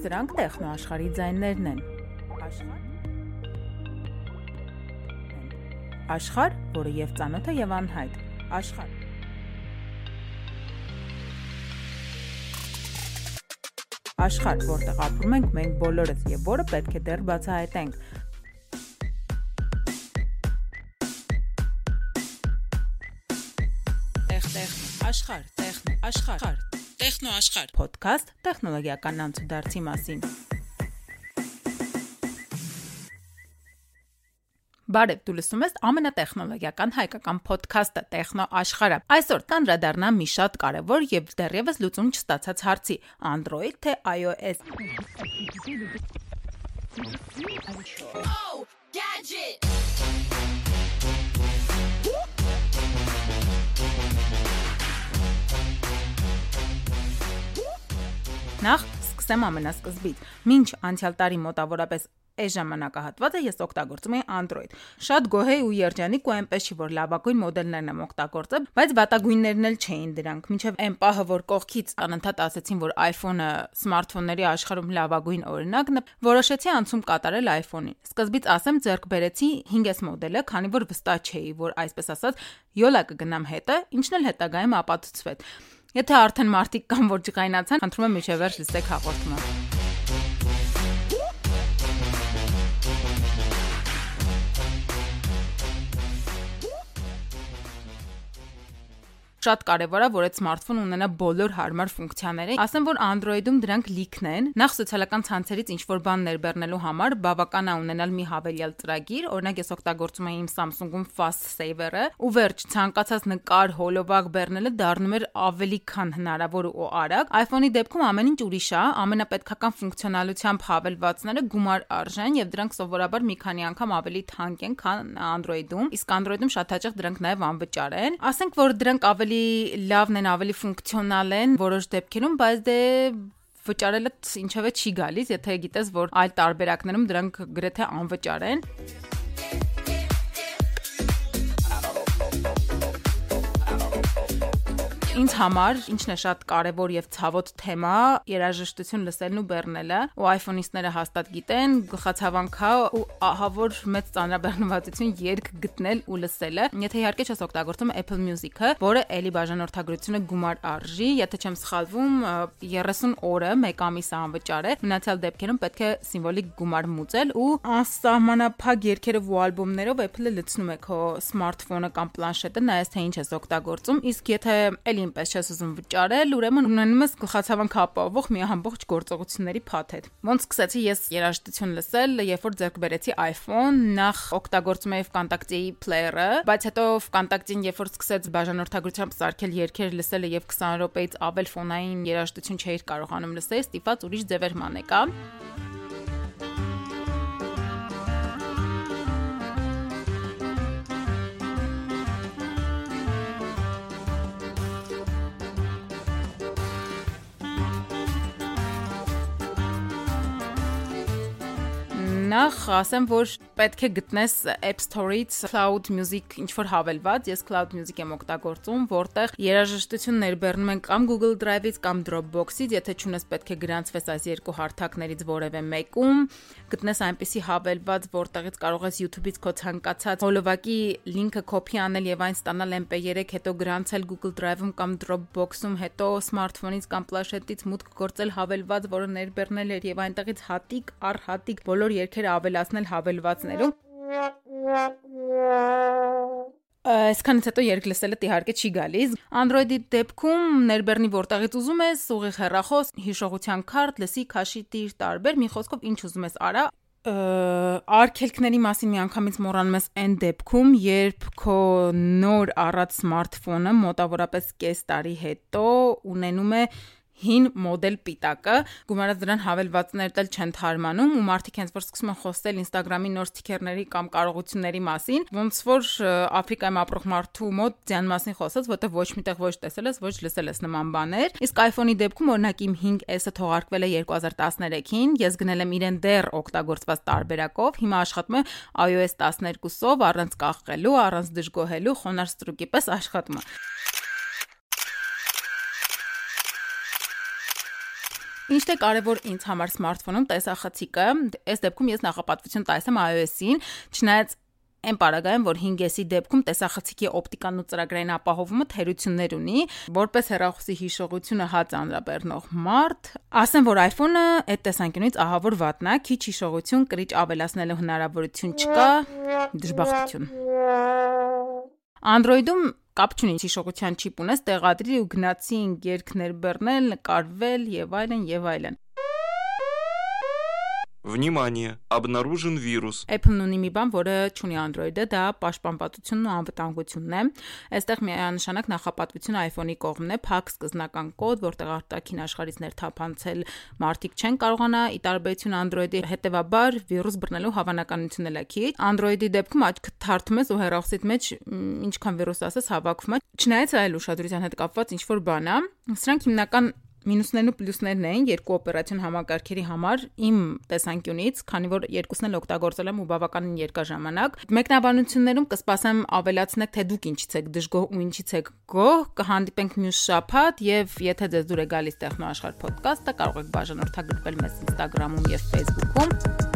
Սրանք տեխնոաշխարհի ձայներն են։ Աշխարհ, որը եւ ծանոթ է եւ անհայտ։ Աշխարհ Աշխարհ, որտեղ ապրում ենք մենք բոլորս եւ որը պետք է դեռ բացահայտենք։ Տեղ տեղ աշխարհ, տեխնո աշխարհ Տեխնո աշխարհ Պոդքասթ տեխնոլոգիական անցուդարձի մասին։ Բարև, դու լսում ես ամենատեխնոլոգիական հայկական ոդքասթը Տեխնո աշխարհը։ Այսօր կանդրադառնամ մի շատ կարևոր եւ դեռևս լուծում չստացած հարցի՝ Android թե iOS։ Oh, gadget Նախ սկսեմ ամենասկզբից։ Մինչ անցյալ տարի մոտավորապես այս ժամանակահատվածը ես օգտագործում էի Android։ Շատ գոհեի ու երջանիկ ու այնպես չի որ լավագույն մոդելներն եմ օգտագործել, բայց վատագույններն էլ չէին դրանք։ Մինչև այն պահը, որ կողքից անընդհատ ասացին, որ iPhone-ը սմարթֆոնների աշխարհում լավագույն օրինակն է, որոշեցի անցում կատարել iPhone-ին։ Սկզբից ասեմ, ձեռք բերեցի 5S մոդելը, քանի որ վստահ չէի, որ այսպես ասած յոլա կգնամ հետը, ինչն էլ հետագայում ապացուցվեց։ Եթե արդեն մարտիկ կան, որ ջղայնացան, խնդրում եմ միջև վերջ լսեք հաղորդումը։ Շատ կարևոր է, որ այդ սմարթֆոնը ունենա բոլոր հարմար ֆունկցիաները։ Ասեմ, որ Android-ում դրանք լիքն են։ Նախ սոցիալական ցանցերից ինչ որ բան ներբեռնելու համար բավական է ունենալ մի հավելյալ ծրագիր, օրինակ ես օգտագործում եմ իմ Samsung-ում Fast Saver-ը, ու վերջ ցանկացած նկար, հոլովակ բեռնելը դառնում էր ավելի քան հնարավոր ու արագ։ iPhone-ի դեպքում ամեն ինչ ուրիշ է, ամենապետքական ֆունկցիոնալությամբ հավելվածները գումար արժեն եւ դրանք սովորաբար մի քանի անգամ ավելի թանկ են, քան Android-ում, իսկ Android-ում շատ հաճախ դրանք նաեւ անվճար են։ Ասենք որ դրանք ավելի ավելի լավն են, ավելի ֆունկցիոնալ են որոշ դեպքերում, բայց դե վճարելը ինչևէ չի գալիս, եթե գիտես, որ այլ տարբերակներում դրանք գրեթե անվճար են։ Ինձ համար ինչն է շատ կարևոր եւ ցավոտ թեմա՝ երաժշտություն լսելն ու բեռնելը, ու iPhone-իստները հաստատ գիտեն, գլխացավանքա ու ահա որ մեծ ծանրաբեռնվածություն երգ գտնել ու լսելը։ Եթե իհարկե չես օգտագործում Apple Music-ը, որը ելի բաժանորդագրությունը գումար արժի, եթե չեմ սխալվում, 30 օրը 1 ամիս անվճար է։ Մնացյալ դեպքերում պետք է սիմվոլիկ գումար մուծել ու անսահմանափակ երգերով ու ալբոմներով Apple-ը լցնում է քո սմարթֆոնը կամ պլանշետը, նայես թե ինչ ես օգտագործում։ Իսկ եթե էլի ինպես չես ուզում վճարել, ուրեմն ունենում ես գլխացավանք ապահովող մի ամբողջ գործողությունների փաթեթ։ Ոնց սկսեցի ես երաժշտություն լսել, երբ որ ձեռք բերեցի iPhone, նախ օգտագործում էի VKontakte player-ը, բայց հետո VKontakte-ին երբ որ սկսեց բաժանորդագրությամբ սարքել երգեր լսելը եւ 20 րոպեից ավել ֆոնային երաժշտություն չէի կարողանում լսել, ստիպած ուրիշ ձևեր մանեկա։ Նախ ասեմ, որ պետք է գտնես App Store-ից Cloud Music ինչ որ հավելված, ես Cloud Music եմ օգտագործում, որտեղ երաժշտություն ներբեռնում են կամ Google Drive-ից կամ Dropbox-ից, եթե չունես պետք է գրանցվես այս երկու հարթակներից որևէ մեկում, գտնես այնպիսի հավելված, որտեղից կարող ես YouTube-ից քո ցանկացած հոլովակի լինքը կոպի անել եւ այն ստանալ MP3, հետո գրանցել Google Drive-ում կամ Dropbox-ում, հետո սմարթֆոնից կամ պլանշետից մուտք գործել հավելված, որը ներբեռնել էր եւ այնտեղից հատիկ առ հատիկ բոլոր երգերը երգերը ավելացնել հավելվածներում։ Այսքանից հետո երգ լսելը իհարկե չի գալիս։ Android-ի դեպքում ներբեռնի որտեղից ուզում ես, ուղիղ հեռախոս, հիշողության քարտ, լսի, քաշի, տիր, տարբեր, մի խոսքով ինչ ուզում ես արա, արկելքների մասին միանգամից մոռանում ես այն դեպքում, երբ քո նոր առած սմարթֆոնը մոտավորապես կես տարի հետո ունենում է հին մոդել պիտակը, գումարած դրան հավելվածներ դել չեն թարմանում ու մարդիկ հենց որ սկսում են խոսել Instagram-ի նոր սթիքերների կամ կարողությունների մասին, ոնց որ Աֆրիկայում ապրող մարդու մոտ ձյան մասին խոսած, որտեղ ոչ միտեղ ոչ տեսել ես, ոչ լսել ես նման բաներ։ Իսկ iPhone-ի դեպքում օրինակ իմ 5S-ը թողարկվել է 2013-ին, ես գնել եմ իրեն դեռ օգտագործված տարբերակով, հիմա աշխատում է iOS 12-ով առանց կախելու, առանց դժգոհելու, խոնար ստրուկի պես աշխատում է։ Ինչն է կարևոր ինձ համար սմարթֆոնում տեսախցիկը, այս դեպքում ես նախապատվություն տալիս եմ iOS-ին, չնայած այն պարագայում, որ 5S-ի դեպքում տեսախցիկի օպտիկան ու ծրագրային ապահովումը թերություններ ունի, որպես հեռախոսի հիշողությունը հաց անրաբեռնող մարդ, ասեմ, որ iPhone-ը այդ տեսանկյունից ահավոր վատն է, քիչ հիշողություն կրիչ ավելացնելու հնարավորություն չկա, դժբախտություն։ Android-ում կապ չունի հիշողության չիպ ունես, տեղադրի ու գնացի երգներ բեռնել, նկարվել եւ այլն եւ այլն։ Внимание! Обнаружен вирус. Apple-ն ունի մի բան, որը չունի Android-ը, դա պաշտպանվածությունն ու անվտանգությունն է։ Այստեղ միանշանակ նախապատվությունը iPhone-ի կողմն է, փակ սկզնական կոդ, որտեղ արտաքին աշխարհից ներթափանցել մարդիկ չեն կարողանա, ի տարբերություն Android-ի, հետեւաբար վիրուս բռնելու հավանականությունն էլ է քիչ։ Android-ի դեպքում աչքը թարթում ես ու հեռախոսիդ մեջ ինչքան վիրուս ասես հավաքում է։ Չնայած այլ ուշադրության հետ կապված ինչ որ բան է, սրանք հիմնական Մինուսներն ու պլյուսներն են երկու օպերացիոն համակարգերի համար իմ տեսանկյունից, քանի որ երկուսն էլ օգտագործել եմ ու բավականին երկար ժամանակ։ Մեկնաբանություններում կսպասեմ ավելացնեք, թե դուք ինչից եք դժգոհ ու ինչից եք գոհ։ Կհանդիպենք մյուս շաբաթ եւ եթե ձեզ դուր է գալիս Տեխնոաշխարհ ոդկասթը, կարող եք բաժանորդագրվել մեզ Instagram-ում եւ Facebook-ում։